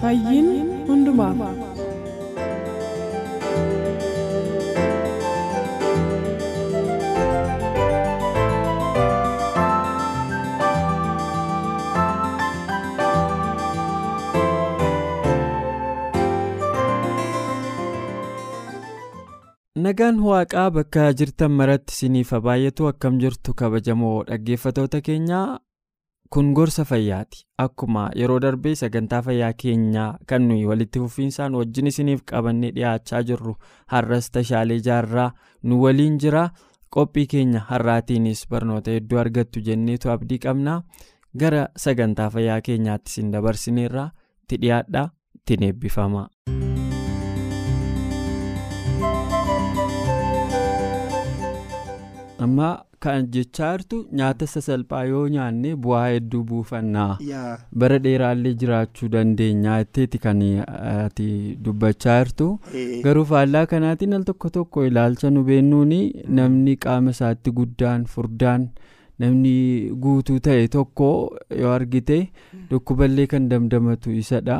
Fayyiin hundumaaf. Nagaan waaqaa bakka jirtan maratti isiniif haa baay'atu akkam jirtu kabajamoo dhaggeeffatoota keenyaa kun gorsa fayyaati. Akkuma yeroo darbee sagantaa fayyaa keenyaa kan nuyi walitti fufiinsaan wajjin isiniif qabannee dhiyaachaa jirru har'as tashaalee jaarraa nu waliin jira. Qophii keenya har'aatiinis barnoota hedduu argattu jenneetu abdii qabna. Gara sagantaa fayyaa keenyaatti isin dabarsineerra itti dhiyaadhaa ittiin eebbifama. amma kan jechaa jirtu nyaata sasalphaa yoo nyaanne bu'aa hedduu buufannaa. Bara dheeraallee jiraachuu dandeenya jetteeti kan ati dubbachaa jirtu garuu faallaa kanaatiin al tokko tokko ilaalcha nu beennuun namni qaama isaatti guddaan furdaan namni guutuu ta'e tokko yoo argite dhukkuballee kan damdamatu isadha.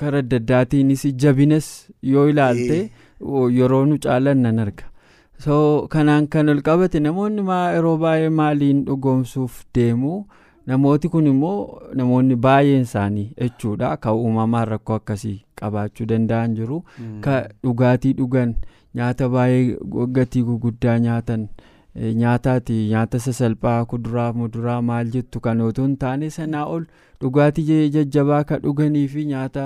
karaa adda addaatiinis jabinas yoo ilaalte yeroo nu caalan nan arga. So kanaan kan ol qabate namoonni yeroo baay'ee maaliin dhugoomsuuf deemu? Namooti kun immoo namoonni baay'een isaanii jechuudha kan uumamaan rakkoo akkasii qabaachuu danda'an jiru. Ka dhugaatii dhugan nyaata baay'ee gatii guguddaa nyaatan nyaataati nyaata sasalphaa kuduraa muduraa maal jettu kan otoo hin taane sanaa ol dhugaatii jajjabaa kan dhuganii fi nyaata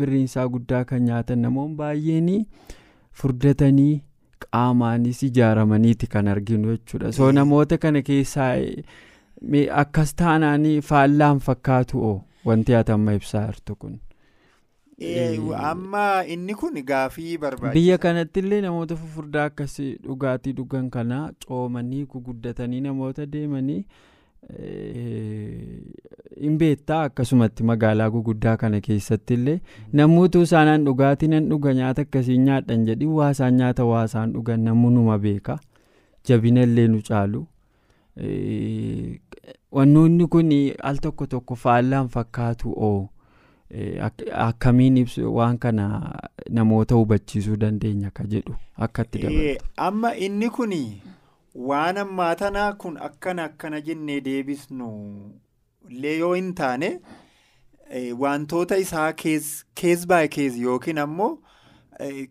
birriinsaa guddaa kan nyaatan namoonni baay'een furdatanii. Qaamaanis ijaaramaniiti kan arginu jechuudha soo namoota kana keessaa akkas taanaanii faallaan fakkaatu oo wanti ati amma ibsaa jirtu kun. amma inni kun gaafii barbaachisa. biyya kanatti illee namoota fufurdaa akkasii dhugaatii dhugan kana coomanii guguddatanii namoota deemanii hin beektaa akkasumatti magaalaa guguddaa kana keessatti illee namoota isaanaan dhugaatii nan dhuga nyaata akkasii nyaadhan jedhi waasaan nyaata waasaan dhugan namoonni beeka jabina illee nu caalu wannoonni kun al tokko tokko faallaan fakkaatu oo akkamiin waan kana namoota hubachiisuu dandeenya ka jedhu akkatti dabalata. amma inni kun. Waan ammaa tanaa kun akkana akkana jennee deebisnu illee yoo hin taane wantoota isaa kees baay kees yookiin ammoo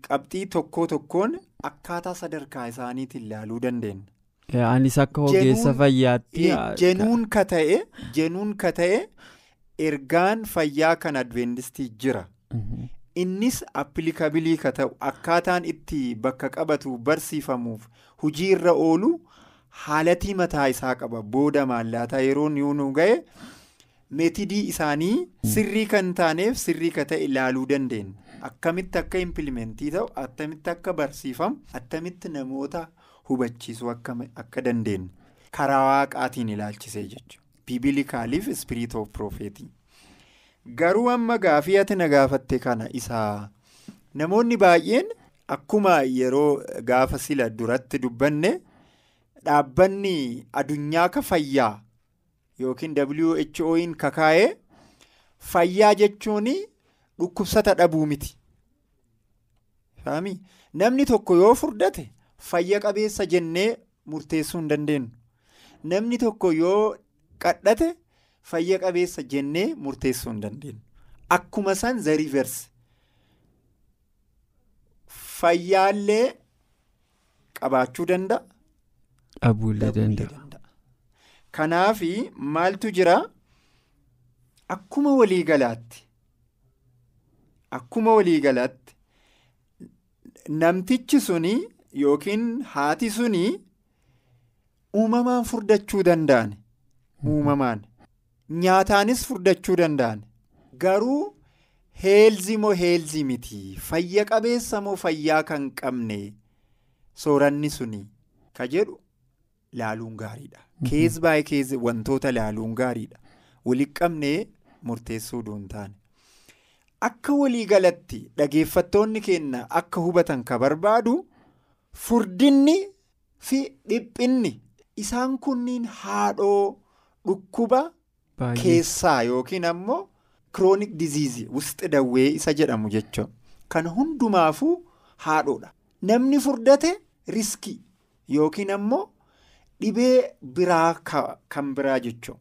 qabxii tokko tokkoon akkaataa sadarkaa isaaniitiin ilaaluu dandeenya. Anis akka ogeessa fayyaatti. Jenuun ka ta'e jenuun ka ta'e ergaan fayyaa kan adventistii jira. Innis appilikaabilii ka ta'u akkaataan itti bakka qabatu barsiifamuuf hujii irra oolu haalatii mataa isaa qaba. Booda maallaataa yeroo nu ga'e meetidii isaanii sirrii kan taaneef sirrii ka ta'e ilaaluu dandeenya akkamitti akka impilimentii ta'u attamitti akka barsiifamu attamitti namoota hubachiisuu akka dandeenya karaa waaqaatiin ilaalchisee jechuudha. Biibilikaaliif ispiriit oof piroofeetii. Garuu amma gaafii ati na gaafatte kana isaa namoonni baay'een akkuma yeroo gaafa sila duratti dubbanne dhaabbanni addunyaa ka fayyaa yookiin WHO'n kakaa'ee fayyaa jechuun dhukkubsata dhabuu miti. namni tokko yoo furdate fayya qabeessa jennee murteessuu hin dandeenyu namni tokko yoo qadhate. Fayya qabeessa jennee murteessuu hin dandeenyu akkuma san zariivers fayyaallee qabaachuu danda'a. Dhabuullee danda'a. Kanaaf maaltu jira? Akkuma waliigalaatti akkuma waliigalaatti namtichi suni yookiin haati suni uumamaan furdachuu danda'an. Uumamaan nyaataanis furdachuu danda'an garuu heelzii moo heelzii miti fayya qabeessa moo fayyaa kan qabne sooranni suni ka jedhu laaluun gaariidha. kees baay'ee kees wantoota laaluun gaariidha walitti qabnee murteessuu duun taane. Akka waliigalatti dhageeffattoonni keenya akka hubatan ka barbaadu furdinni fi dhiphinni isaan kunniin haadhoo dhukkuba keessaa yookiin ammoo kiroonik diziizii wusti dawwee isa jedhamu jechuudha. Kan hundumaafuu haadhoodha. Namni furdate riskii yookiin ammoo dhibee biraa kan biraa jechuudha.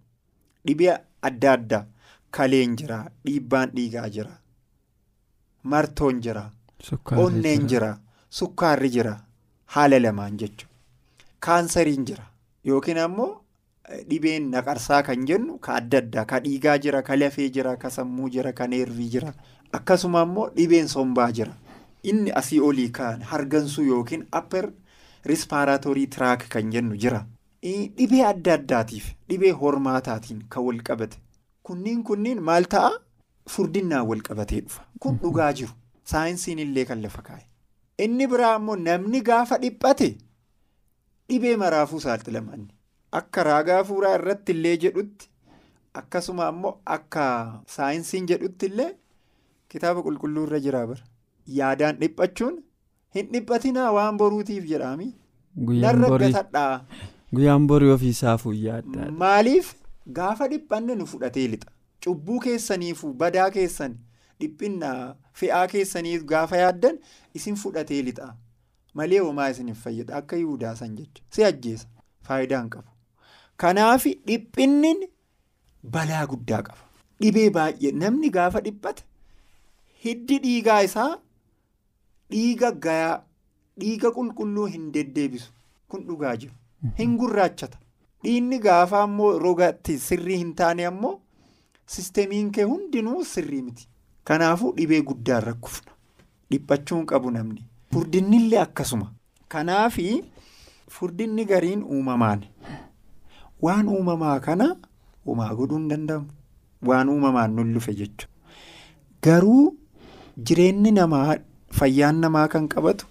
Dhibee adda addaa kaleen jira dhiibbaan dhiigaa jira. martoon jira onneen jira sukkaarri jira haala lamaan jechuudha kaansariin jira yookiin ammoo dhibeen naqarsaa kan jennu ka adda addaa ka dhiigaa jira ka lafee jira ka sammuu jira ka neervii jira akkasuma ammoo dhibeen sombaa jira inni asii olii kan hargansuu yookiin upper rispaaratorii tiraak kan jennu jira dhibee adda addaatiif dhibee hormaataatiin kan wal qabate kunniin kunniin maal ta'a. Furdinnaan wal qabatee dhufa. Kun dhugaa jiru. Saayinsiin illee kan lafa kaa'e. Inni biraa immoo namni gaafa dhiphate dhibee maraafuu saaxilamanni. Akka raagaa fuuraa irratti illee jedhutti akkasuma ammoo akka saayinsiin jedhutti illee kitaaba qulqulluu irra jira bara. Yaadaan dhiphachuun hin dhiphatinaa waan boruutiif jedhaami. Guyyaan borii ofiisaafuu yaadda. Maaliif gaafa dhiphanne nu fudhatee lixa. Cubbuu keessaniifuu badaa keessan dhiphinna fe'aa keessaniif gaafa yaaddan isin fudhatee lixa. Malee homaa isiniif fayyada akka yihudaa san jecha si ajjeesa faayidaa hin qabu. Kanaaf dhiphinni balaa guddaa qaba. Dhibee baay'ee namni gaafa dhiphate hiddi dhiigaa isaa dhiiga gayaa dhiiga qulqulluu hin deddeebisu kun dhugaa jiru. Hin gurraachata. Dhiinni gaafa ammoo rogatti sirrii hin taane ammoo. Sisteemiin kee hundinuu sirrii miti. Kanaafuu dhibee guddaan rakkufna. Dhiphachuun qabu namni. Furdinnillee akkasuma. Kanaafi furdinni gariin uumamaan. Waan uumamaa kana uumaa godhuu hin danda'amu. Waan uumamaan nun lufe jechuudha. Garuu jireenyi namaa fayyaan namaa kan qabatu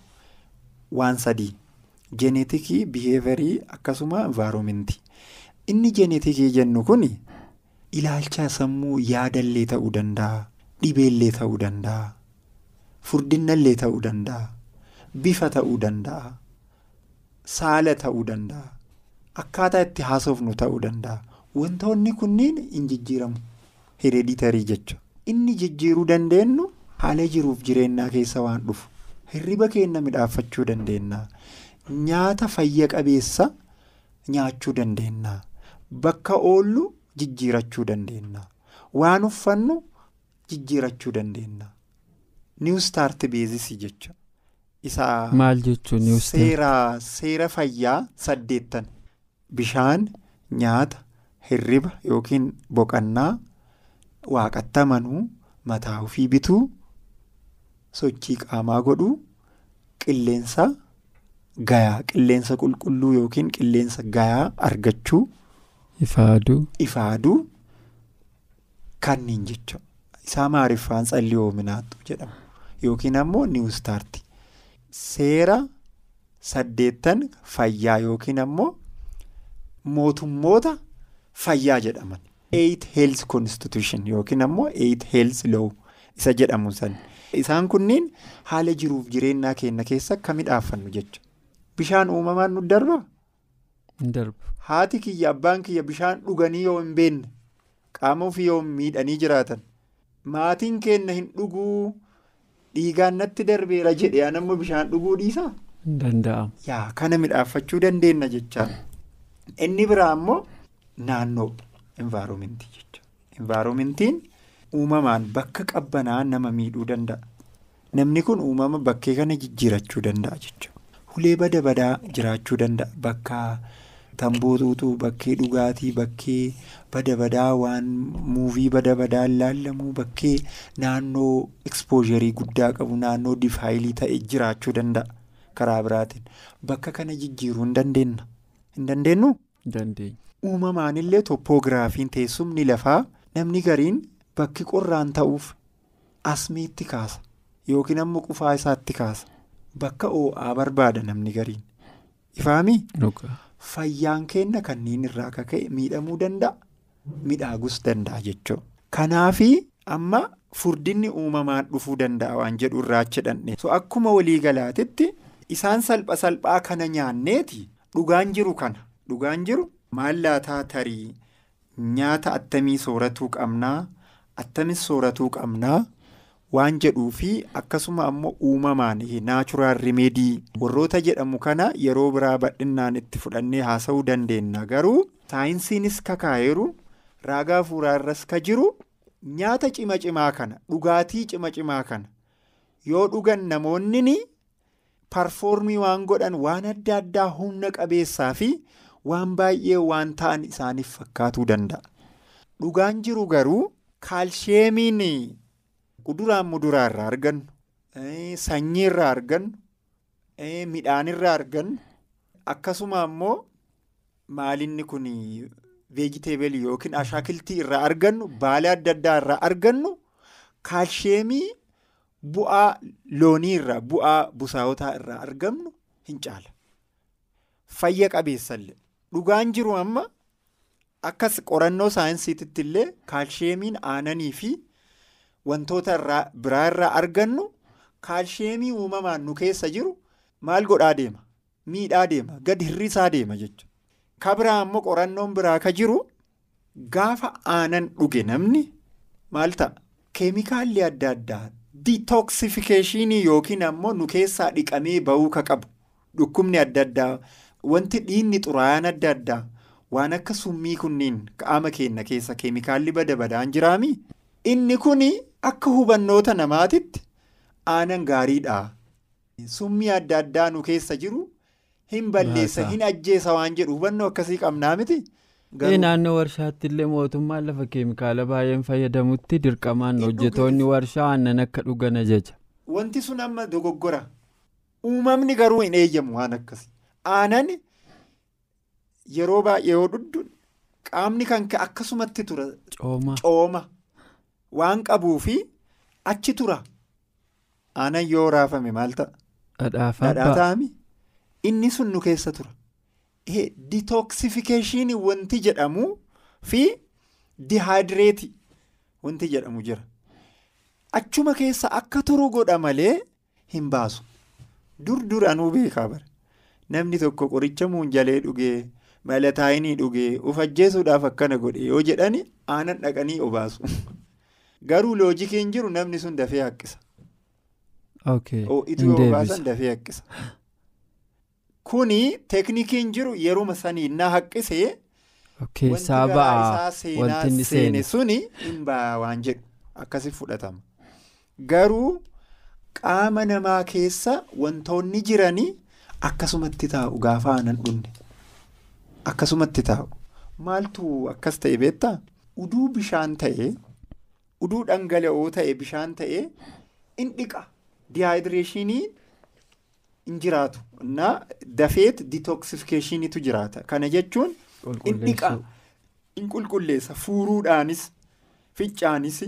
waan sadii. Jeeneetikii, biheeverii akkasuma envaaromentii. Inni jeeneetikii jennu kuni. Ilaalcha sammuu yaadallee ta'uu danda'a. Dhibeellee ta'uu danda'a. Furdinnallee ta'uu danda'a. Bifa ta'uu danda'a. Saala ta'uu danda'a. Akkaataa itti haasofnu ta'uu danda'a. Wantoonni kunniin hin jijjiiramu. Hereditarii jechuudha. Inni jijjiiruu dandeenyu haala jiruuf jireenyaa keessa waan dhufu. Hirriba keenya midhaafachuu dandeenya. Nyaata fayya qabeessa nyaachuu dandeenya. Bakka oollu. Jijjiirachuu dandeenya. Waan uffannu jijjiirachuu dandeenya. Niw staart beezisii jecha. Isaa seera fayyaa saddeettan bishaan nyaata hirriba yookiin boqannaa waaqatti amanuu mataa ofii bituu sochii qaamaa godhuu qilleensa gayaa qilleensa qulqulluu yookiin qilleensa gayaa argachuu. Ifaaduu. Ifaaduu kanniin jecha isaa maariffaan tsalliyoominaatu jedhamu yookiin ammoo niwustaarti seera saddeettan fayyaa yookiin ammoo mootummoota fayyaa jedhaman. Eight health constitution yookiin ammoo eight health law isa jedhamu san. Isaan kunniin haala jiruuf jireenyaa keenya keessa akka midhaaffannu jecha? Bishaan uumamaan nu darba. Haati kiyya abbaan kiyya bishaan dhuganii yoo hin beekne qaama ofii yoo miidhanii jiraatan maatiin keenya hin dhuguu dhiigaan natti darbeera jedhee anammoo bishaan dhuguu dhiisaa. Kana midhaaffachuu dandeenya jecha inni biraa ammoo naannoo envaaromentii jecha envaaromentiin uumamaan bakka qabbanaa nama miidhuu danda'a. Namni kun uumama bakkee kana jijjiirachuu danda'a jechuudha. Hulee bada badaa jiraachuu danda'a. Bakka tambootatu bakkee dhugaatii bakkee bada badaa waan muuvii bada badaan laallamu bakkee naannoo ekspoozharii guddaa qabu naannoo difaayilii ta'e jiraachuu danda'a karaa biraatiin. Bakka kana jijjiiruu hin dandeenna hin dandeenyu. Dandeenya. Uumamaanillee tooppoogiraafiin teessumni lafaa namni gariin bakki qorraan ta'uuf asmiitti kaasa yookiin ammoo qufaa isaatti kaasa bakka oo'aa barbaada namni gariin ifaamii fayyaan kenna kanneen irraa kaka'e miidhamuu danda'a midhaagus danda'a jechuudha. Kanaafi amma furdinni uumamaan dhufuu danda'a waan jedhu irraa achi dhandhe. So akkuma waliigalaatitti isaan salpha salphaa kana nyaanneeti dhugaan jiru kana dhugaan jiru maal laataa tarii nyaata attamii sooratuu qabnaa attamis sooratuu qabnaa. waan jedhuu fi akkasuma ammoo uumamaan naachuraal rimeedii warroota jedhamu kana yeroo biraa bal'innaan itti fudhannee haasa'uu dandeenya garuu saayinsiinis kakaayeru raagaa fuuraarras ka jiru nyaata cima cimaa kana dhugaatii cima cimaa kana yoo dhugan namoonni parfoormii waan godhan waan adda addaa humna qabeessaa fi waan baay'ee waan ta'an isaaniif fakkaatuu danda'a dhugaan jiru garuu kaalsheemiin. Kuduraan muduraa irraa argannu sanyii irraa argannu midhaan irraa argannu akkasuma ammoo maalinni kun veejiteebilii yookiin ashaakiltii irraa argannu baala adda addaa irraa argannu kaalsheemii bu'aa loonii irraa bu'aa busaawotaa irraa argannu hin caala. Fayya qabeessallee dhugaan jiru amma akkas qorannoo saayinsiititti illee kaalsheemiin aananii fi. wantoota biraa irraa argannu kaalsheemii uumamaan nu keessa jiru maal godhaa deema miidhaa deema gad hirrisaa deema jechuudha. Ka biraa ammoo qorannoon biraa ka jiru gaafa aanan dhuge namni maal ta'a keemikaalli adda addaa diitooksifikeeshinii yookiin ammoo nu keessaa dhiqamee bahuu ka qabu dhukkubni adda addaa wanti dhiinni xuraayaan adda addaa waan akka summii kunniin qaama keenya keessa keemikaalli bada badaan jiraami. Inni kun akka hubannoota namaatitti aanan gaariidha. Summii adda addaa nu keessa jiru hin balleessa hin ajjeesa waan jedhu hubannoo akkasii qabnaa miti. Naannoo warshaatti illee mootummaan lafa keemikaala baay'een fayyadamutti dirqamaan hojjetoonni warshaa aannan akka dhugan ajaja. Wanti sun amma dogoggora. Uumamni garuu hin eeyyamu waan akkasii. Aanan yeroo baay'ee yoo dhudhu qaamni kan akkasumatti tura. Cooma. Waan qabuu fi achi tura. Aanan yoo raafame maal ta'a? Dhadhaa ta'ami. Inni sun nu keessa tura. Ditooksifikeeshinii wanti jedhamu fi dihaayidireetii wanti jedhamu jira. Achuma keessa akka turu godha malee hin baasu. Dur duranuu beekaa bara. Namni tokko qoricha muunjalee dhugee malataayinii dhugee of ajjeesuudhaaf akkana godhe yoo jedhani aanan dhaqanii obaasu. Garuu loojikiin jiru namni sun dafee haqqisa. Itti yoo obaasan dafee haqqisa. Kuni teeknikiin jiru yeruma sanii na haqqisee. Keessaa ba'aa wanti inni seene suni hin ba'a waan jedhu akkasi fudhatama. Garuu qaama namaa keessa wantoonni jiranii akkasumatti taa'u gaafa aanan dhunne. Akkasumatti taa'u. Maaltu akkas ta'e beektaa? Uduu bishaan ta'ee. uduu dhangala'oo ta'e bishaan ta'e in dhiqa dihaayidireeshinii in jiraatu na dafeet ditooksifikeeshiniitu jiraata. Kana jechuun in dhiqa in qulqulleessa. Fuuruudhaanis ficcaanis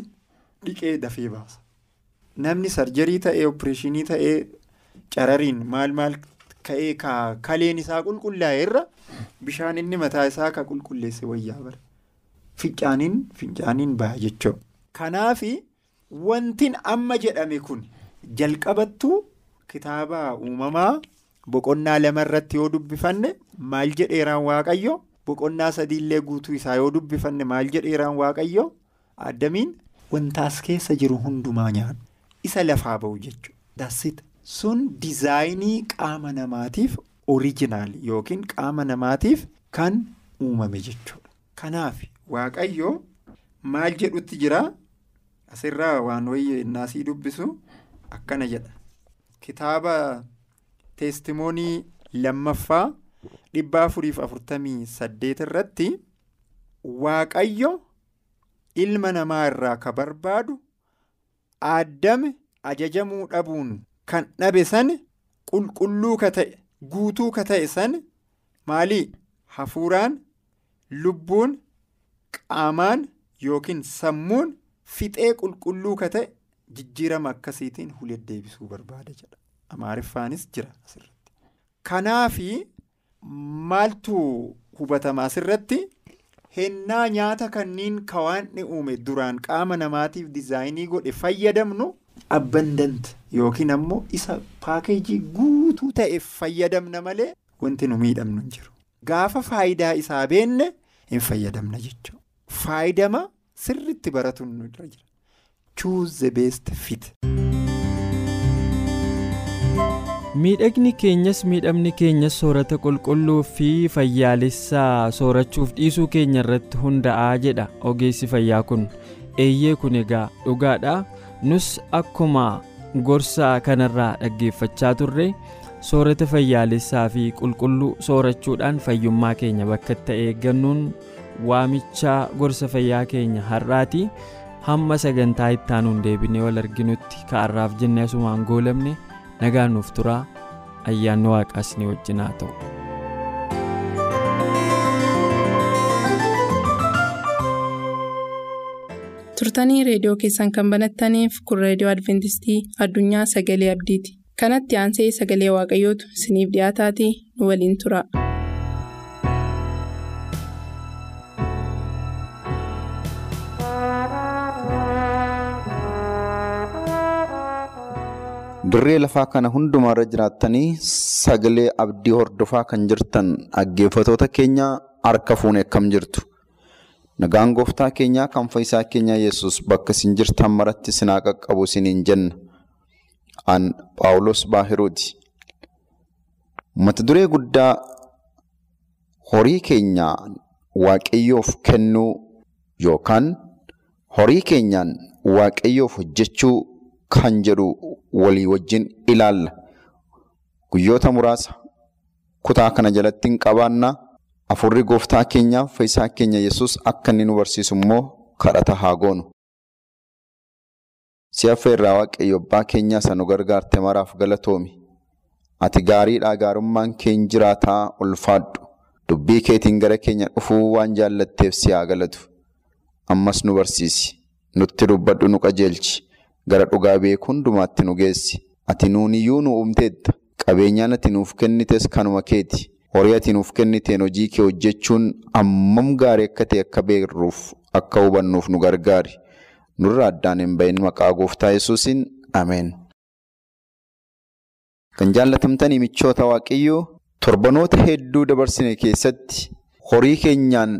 dhiqee dafee baasa. Namni sarjarii ta'ee opereeshinii ta'ee carariin maal maal ka'ee kaleen isaa qulqullaa'e irra bishaan inni mataa isaa ka qulqulleesse wayyaa bara. Ficcaaniin fincaaniin ba'a jechuudha. Kanaafi wantin amma jedhame kun jalqabattuu kitaaba uumamaa boqonnaa lama irratti yoo dubbifanne maal jedheeraan waaqayyo boqonnaa sadiillee guutuu isaa yoo dubbifanne maal jedheeraan waaqayyo addamiin wantaas keessa jiru hundumaa nyaadhu isa lafaa ba'u jechuudha. Daasita sun dizaayinii qaama namaatiif oriijinaal yookiin qaama namaatiif kan uumame jechuudha. Kanaaf waaqayyo maal jedhutti jira. Asirraa waan wayye naasii dubbisu akkana jedha. Kitaaba teestimoonii lammaffaa dhibba afuriif afurtamii saddeet irratti waaqayyo ilma namaa irraa ka barbaadu addame ajajamuu dhabuun kan dhabe san qulqulluu ka ta'e guutuu ka ta'e san maalii hafuuraan lubbuun qaamaan yookiin sammuun fixee qulqulluu ka ta'e jijjiirama akkasiitiin hulet deebisuu barbaada jedha amaariffaanis jira asirratti. Kanaafi maaltu hubatama asirratti? Hennaa nyaata kanniin kawaanni uume duraan qaama namaatiif dizaayinii godhe fayyadamnu abbandant yookiin ammoo isa paakeejii guutuu ta'eef fayyadamna malee wanti nu miidhamnu hin jiru. Gaafa faayidaa isaa beenne hin fayyadamna jechuudha. Faayidama sirriitti baratuun nu jira. Choose the best fit. Miidhagni keenyas miidhamni keenyas soorata qulqulluu fi fayyaalessaa soorachuuf dhiisuu keenya irratti hunda'aa jedha. Ogeessi fayyaa kun eeyyee kun egaa dhugaadha. Nus akkuma gorsa kanarraa dhaggeeffachaa turre soorata fayyaalessaa fi qulqulluu soorachuudhaan fayyummaa keenya bakka itti eeggannuun waamichaa gorsa fayyaa keenya har'aati. Hamma sagantaa ittaanuun deebinee wal arginutti ka'arraaf jennee asumaan goolamne nagaan nuuf turaa ayyaanni waaqaas ni wajjin haa ta'u. turtanii reediyoo keessan kan banattaniif kun reediyoo adventistii addunyaa sagalee abdiiti kanatti aansee sagalee waaqayyootu isiniif dhiyaataatii nu waliin tura. Dirree lafaa kana hundumaarra jiraattanii sagalee abdii hordofaa kan jirtan dhaggeeffatoota keenya harka fuunee akkam jirtu? Nagaan gooftaa keenyaa kan fayyisaa keenya yesus bakka isin jirtan maratti isin haa qaqqabu isiniin jenna. An paawulos baahiruuti. Mata duree guddaa horii keenya waaqayyoof kennuu yookaan horii keenyaan waaqayyoof hojjechuu kan jedhu walii wajjin ilaalla. Guyyoota muraasa kutaa kana jalatti hin qabaanna. Afurri gooftaa keenyaaf fayyisaa keenya yesus akka inni nu barsiisu immoo kadhata haa goonu. Si'affee irraa waaqayyo abbaa keenyaa isa nu gargaarte maraaf galatoomi. Ati gaariidhaa gaarummaan keenya jiraataa ulfaadhu. Dubbii keetiin gara keenya dhufuu waan jaallatteef si haa galatu. Ammas nu barsiisi. Nutti dubbadhu nu qajeelchi. Gara dhugaa beekuu hundumaatti nu geessi. Ati nuuniyyuu nu uumteetta. Qabeenyaan ati nuuf kennites kanuma keeti. Horii ati nuuf kenniteen hojii kee hojjechuun ammam gaarii akka ta'e akka beeknuuf akka hubannuuf nu gargaari. Nurra addaan hin bahin maqaa gooftaa yesuusin Ameen. Kan jaallatamtanii michoota waaqayyoo torbanoota hedduu dabarsine keessatti horii keenyaan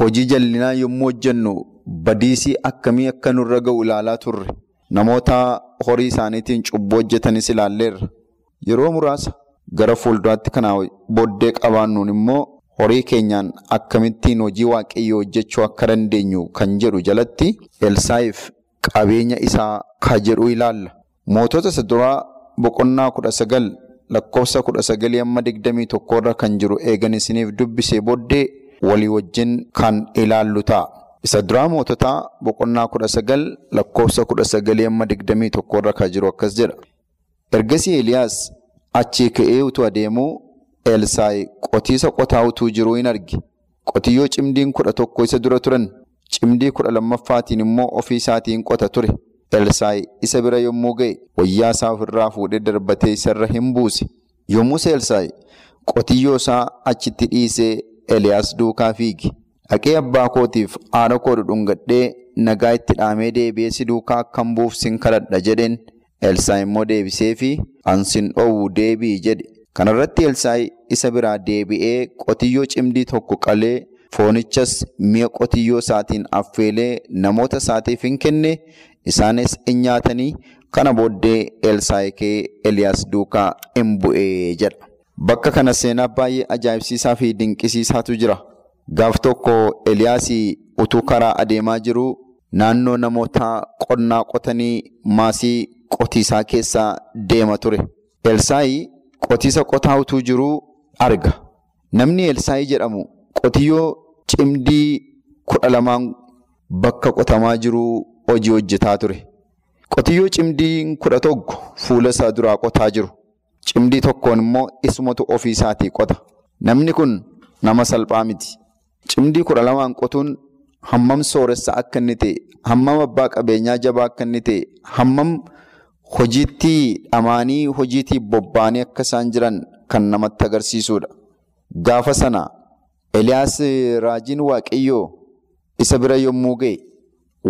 hojii jallinaa yommuu hojjennu badiisii akkamii akka nurra ga'u ilaalaa turre. Namoota horii isaaniitiin cubbuu hojjetanis ilaalleerra. Yeroo muraasa gara fuulduraatti kanaa booddee qabaannuun immoo horii keenyaan akkamittiin hojii waaqayyoo hojjechuu akka dandeenyu kan jedhu jalatti Elsaa'iif qabeenya isaa ka jedhu ilaalla. Mootota isa duraa boqonnaa kudha sagal lakkoofsa kudha sagalii amma digdamii tokkorra kan jiru eegan isiniif dubbisee booddee walii wajjin kan ilaallu ta'a. Isa duraa moototaa boqonnaa kudha sagal lakkoofsa kudha sagalii amma digdamii tokkorra kan jiru akkas jedha. Ergasii Eeliyaas achii ka'ee utuu adeemuu Elsaa'i qotiisa qotaa utuu jiruu hin arge. Qotiyyoo cimdiin kudha tokko isa dura turan. Cimdii kudha lammaffaatiin immoo ofii isaatiin qota ture. Elsaa'i isa bira yommuu ga'e wayyaa isaa ofirraa fuudhee darbatee isarra hin buuse. Yommus Elsaa'i qotiyyoo isaa achitti dhiisee Eeliyaas duukaa fiige. Dhaqee abbaa kootiif haadha koo dhudhungadhee nagaa itti dhaamee deebi'ee si duukaa akkan buuf sin kadhadha jedheen. Elsaa'i immoo deebisee fi ansin dhoowwu deebi'i jedhe. Kanarratti Elsaa'i isa biraa deebi'ee qotiyyoo cimdii tokko qalee foonichas mi'a qotiyyoo isaatiin affeelee namoota isaatiif hin kenne isaanis hin nyaatanii kana booddee Elsaa'i ka'ee Eliyaas duukaa hin bu'ee jedha. Bakka kana seenaa baay'ee ajaa'ibsiisaa fi dinqisiisaatu jira. Gaaf tokko Eliyaasii utuu karaa adeemaa jiru naannoo namoota qonnaa qotanii maasii qotiisaa keessaa deema ture. Elsaa'i qotiisa qotaa utuu jiruu arga. namni Elsaayii jedhamu qotiyyoo cimdii kudha lamaan bakka qotamaa jiru hojii hojjetaa ture. Qotiyyoo cimdii kudha tokko fuula isaa duraa qotaa jiru. Cimdii tokkoon immoo isumatu ofii isaatii qota. Namni kun nama salphaa miti. Cimdii kudha lamaan qotuun hammam sooressa akka inni ta'e, hammam abbaa qabeenyaa jabaa akka inni ta'e, hammam hojiitti dhamaanii hojiitti bobba'anii akka isaan jiran kan namatti agarsiisudha. Gaafa sana Eliyaas raajiin Waaqayyoo isa bira yommuu ga'e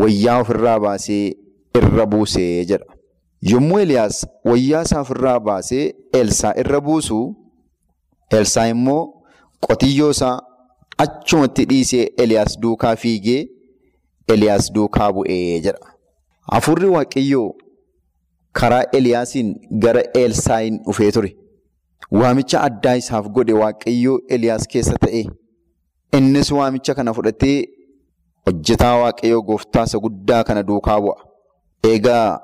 wayyaa ofirraa baasee irra buusee jedha. Yommuu Eliyaas wayyaa isaa ofirraa baasee Elsaa irra buusu, Elsaa immoo qotiyyoo isaa achumatti dhiisee Eliyaas duukaa fiigee Eliyaas duukaa bu'ee jedha. Hafuurri Waaqayyoo karaa Eliyaasiin gara Elsaayin dhufee ture. Waamicha addaa isaaf godhe Waaqayyoo Eliyaas keessa ta'e. Innis waamicha kana fudhatee hojjetaa Waaqayyoo gooftaa isa guddaa kana duukaa bu'a. Egaa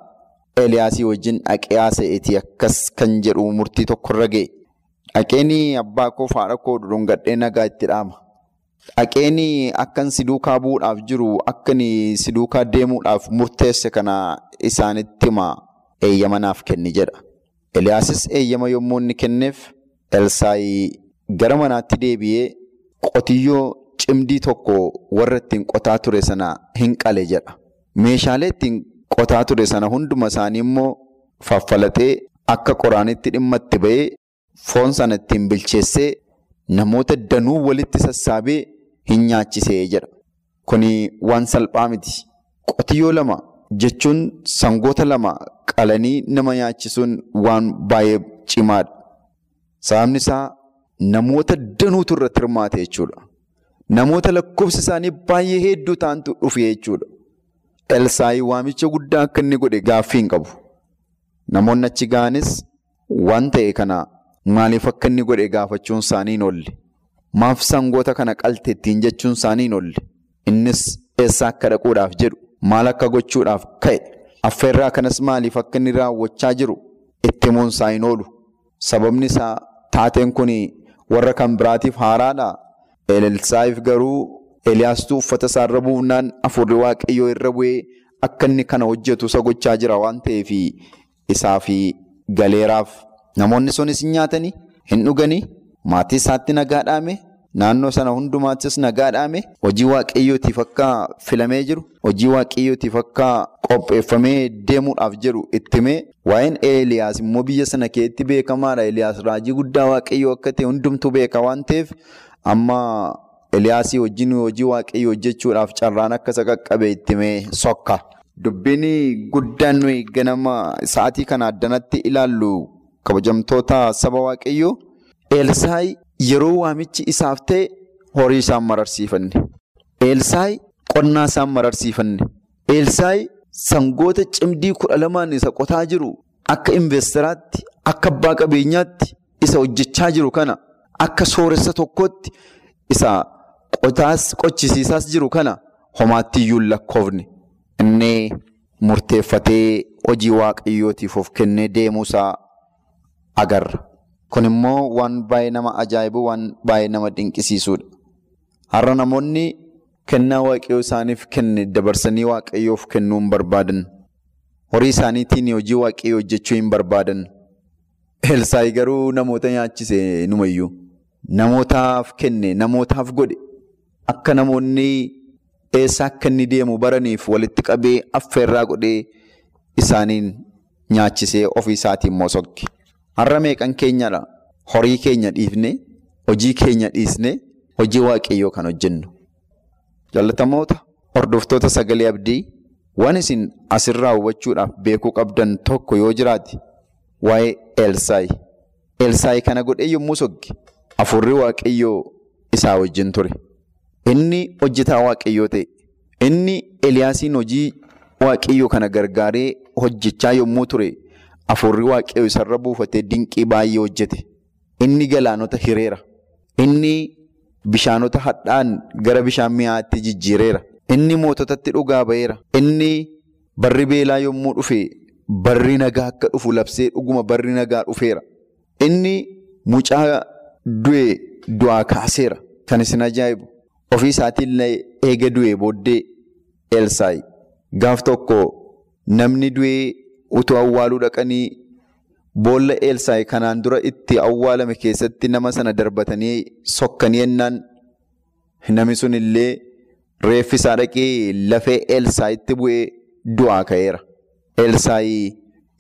Eliyaasii wajjin dhaqee haasa'eetii akkas kan jedhu murtii tokkorra ga'e. Dhaqeen abbaa koo haadha koo dhudhungadhee nagaa itti dhaama. Dhaqeen akkan si duukaa bu'uudhaaf jiru akkan si duukaa deemuudhaaf murteesse kana isaanitti himaa eeyyama naaf kenni jedha. Eliyaasis eeyyama yommuu inni kenneef Elsaayii gara manaatti deebi'ee qotiyyoo cimdii tokko warra ittiin qotaa ture sana hin qale jedha. Meeshaalee ittiin qotaa ture sana hunduma isaanii immoo faffalatee akka qoraanitti dhimma itti ba'ee foon sana ittiin bilcheessee namoota danuu walitti sassaabee hin nyaachisee jedha. Kuni waan salphaa miti. Qotiyyoo lama jechuun sangoota lama qalanii nama nyaachisuun waan baay'ee cimaadha. Sababni isaa namoota danuutu irratti hirmaate jechuudha. Namoota lakkoofsi isaanii baay'ee hedduu ta'antu dhufe jechuudha. Elsaayii waamicha guddaa akka inni godhe gaaffii hin qabu. Namoonni achi ga'anis waan ta'e kana maaliif akka inni godhe gaafachuun isaanii hin oolle. Maaf sangoota kana qalte ittiin jechuun isaanii hin oolle. Innis eessa akka dhaquudhaaf jedhu maal akka gochuudhaaf ka'e affeerraa kanas maaliif akka inni raawwachaa jiru itti himuun isaa hin oolu. Sababni isaa taateen kun warra kan biraatiif haaraadha. Elsaayiif garuu Eliyaastuu uffata isaa irra buufnaan afurri waaqayyoo irra bu'ee akka inni kana hojjetu isa gochaa jira waan ta'eef isaaf galeeraaf. Namoonni sunis nyaatanii, hin dhuganii, maatii isaatti nagaa dhaame, naannoo sana hundumaattis nagaa dhaame, hojii waaqayyootiif akka filamee jiru, hojii waaqayyootiif akka qopheeffamee deemuudhaaf jiru itti himee waa'een Eliyaas immoo biyya sana keessatti beekamaadha. Eliyaas raajii guddaa waaqayyoo akka ta'e hundumtuu beeka waan ta'eef amma Eliyaasii wajjin hojii waaqayyoo hojjechuudhaaf carraan akka isa qaqqabe itti himee sokka. Dubbiin guddaan nuyi ganama sa'aatii kana addanatti ilaallu kabajamtoota saba waaqayyoo Elsaayi yeroo waamichi isaaf ta'e horii isaan mararsiifanne. Elsaayi qonnaa isaan mararsiifanne. Elsaayi sangoota cimdii kudha lamaan isa qotaa jiru akka investaraatti akka abbaa qabeenyaatti isa hojjechaa jiru kana akka sooressa tokkootti isa qotaas qochisiisaas jiru kana homaatti lakkoofne. Inni murteeffatee hojii waaqayyootiif of kennee deemuusaa agarra. Kun immoo waan baay'ee nama ajaa'ibu waan baay'ee nama dinqisiisudha. Har'a namoonni kennaa waaqayyoo isaaniif kenne dabarsanii waaqayyoof kennuu hin barbaadan. Horii isaaniitiin hojii waaqayyoo hojjechuu hin barbaadan. Elsaayi garuu namoota nyaachise numayyuu. Namootaaf kenne namootaaf godhe akka namoonni eessa akka inni deemu baraniif walitti qabee affeerraa godhee isaaniin nyaachisee ofii isaatiin immoo sokke. Har'a meeqan keenyadha horii keenya dhiifne hojii keenya dhiisne hojii waaqayyoo kan hojjennu. Jaalatamoota hordoftoota sagalee abdii waan isin asirraa hubachuudhaaf beekuu qabdan tokko yoo jiraate waa'ee Elsaayi. Elsaayi kana godhee yommuu sogge afurri waaqayyoo isaa wajjin ture. Inni hojjetaa waaqayyoo ta'e. Inni Eliyaasiin hojii waaqayyoo kana gargaaree hojjechaa yommuu ture afurri waaqayyoo isarra buufatee dinqii baay'ee hojjete. Inni galaanota hireera. Inni bishaanota hadhaan gara bishaan mi'aatti jijjiireera. Inni moototatti dhugaa ba'eera. Inni barri beelaa yommuu dhufe barri nagaa akka dhufu labsee dhuguma barri nagaa dhufeera. Inni mucaa du'e du'aa kaaseera. Kan isin ajaa'ibu ofii isaatiillee eega du'e booddee Elsaayi gaaf tokko namni du'ee utuu awwaaluu dhaqanii boolla Elsaayi kanaan dura itti awwaalame keessatti nama sana darbatanii sokkanii ennaan namni sun illee reeffisaa dhaqee lafee Elsaayitti bu'ee du'aa ka'eera. Elsaayi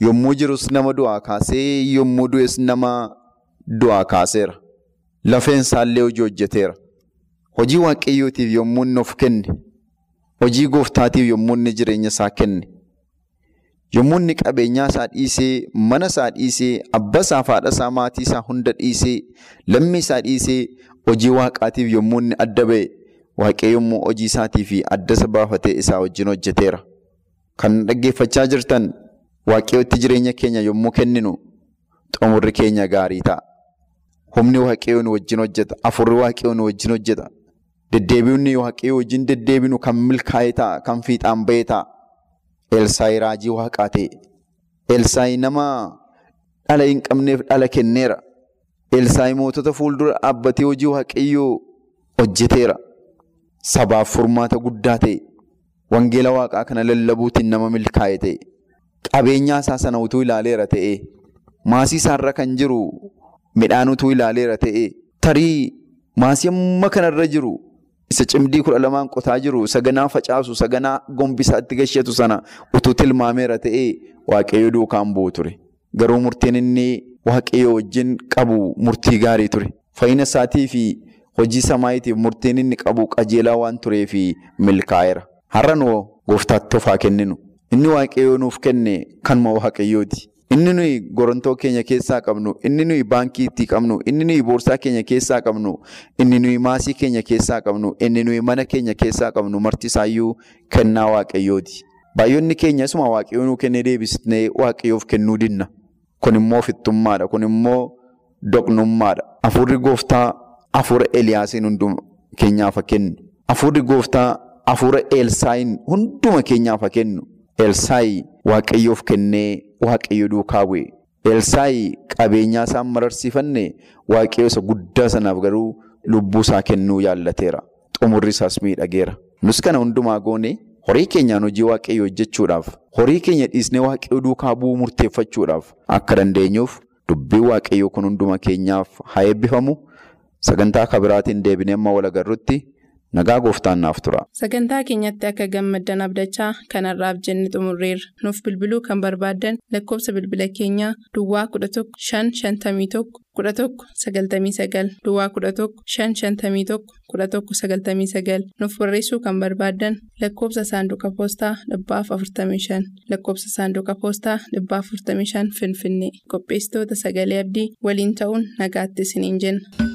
yommuu jirus nama du'aa kaasee yommuu du'es nama du'aa kaaseera. Lafeen isaallee hojii hojjeteera. Hojii waaqayyootiif yommuu inni of kenne, hojii gooftaatiif yommuu inni jireenya isaa kenne, yommuu inni qabeenyaa isaa dhiisee, mana isaa dhiisee, abbaa isaa, haadha isaa, maatii isaa hunda dhiisee, lammii isaa dhiisee hojii waaqaatiif yommuu inni adda ba'e, waaqayyo immoo hojii isaatii fi adda isa baafatee isaa wajjin hojjeteera. Kan dhaggeeffachaa jirtan waaqayyootti jireenya keenya yommuu kenninu xumurri keenya gaarii ta'a. Humni waaqayyoon wajjin hojjeta. Afurri waaqayyoon wajjin hojjeta. Deddeebiin waaqayyoo wajjin deddeebinu kan milkaa'ee ta'a. Kan fiixaan bahee ta'a. Elsaayi raajii waaqaa ta'e. Elsaayi nama dhala hin qabneef dhala kenneera. Elsaayi mootota fuuldura dhaabbatee hojii waaqayyoo hojjeteera. Sabaaf furmaata guddaa ta'e. Wangeela waaqaa kana lallabuutiin nama milkaa'e ta'e. Qabeenyaa isaa sana utuu ilaaleera ta'e. Maasii isaarra kan jiru midhaan utuu ilaaleera ta'e. Tarii maasii amma kanarra jiru isa cimdii kudha lamaan qotaa jiru saganaa facaasu saganaa gombisaatti gashatu sana utuu tilmaameera ta'e waaqayyo duukaan bu'u ture. Garuu murtiin inni waaqayyo wajjin qabu murtii gaarii ture. Fayyina isaatii fi hojii samaayiitiif murtiin inni qabu qajeelaa waan tureef milkaa'eera. Har'a nuu gooftaatti of haa kenninu. Inni waaqayyoo nuuf kenne kanuma waaqayyooti. Inni nuyi gorontoo keenya keessaa qabnu, inni nuyi baankii itti qabnu, inni nuyi boorsaa keenya keessaa qabnu, inni nuyi maasii keenya keessaa qabnu, inni nuyi mana keenya keessaa qabnu marti isaayyuu kennaa waaqayyooti. Baay'oonni keenya isuma waaqayyoo nuu kennee deebisnee waaqayyoof kennuu dinna. Kun immoo ofittummaadha. Kun immoo doqnummaadha. Afurri gooftaa afura Eliyaasiin hunduma keenyaaf haa kennu. Afurri gooftaa afura Elsaayiin hunduma keenyaaf haa kennu. Elsaayi waaqayyoof kennee waaqayyo duukaa bu'e. Elsaayi qabeenyaa isaan mararsiifanne waaqayyo isa guddaa sanaaf garuu lubbuu isaa kennuu yaallateera. Xumurri isaas miidhageera. Nus kana hundumaa goone horii keenyaan hojii waaqayyo hojjechuudhaaf horii keenya dhiisnee waaqayyo duukaa bu'uu murteeffachuudhaaf akka dandeenyuuf dubbiin waaqayyoo kun hunduma keenyaaf haa eebbifamu. Sagantaa kabiraatiin deebinee amma wal agarrutti nagaa gooftaan naaf tura. Sagantaa keenyatti akka gammaddan abdachaa kanarraaf jenne xumurreerra. Nuuf bilbiluu kan barbaaddan lakkoofsa bilbila keenyaa Duwwaa 11 551 11 99 Duwwaa 11 551 11 99 Nuuf barreessuu kan barbaaddan lakkoofsa saanduqa poostaa 45 lakkoofsa saanduqa poostaa 45 Finfinnee qopheessitoota sagalee abdii waliin ta'uun nagaatti isiniin jenna.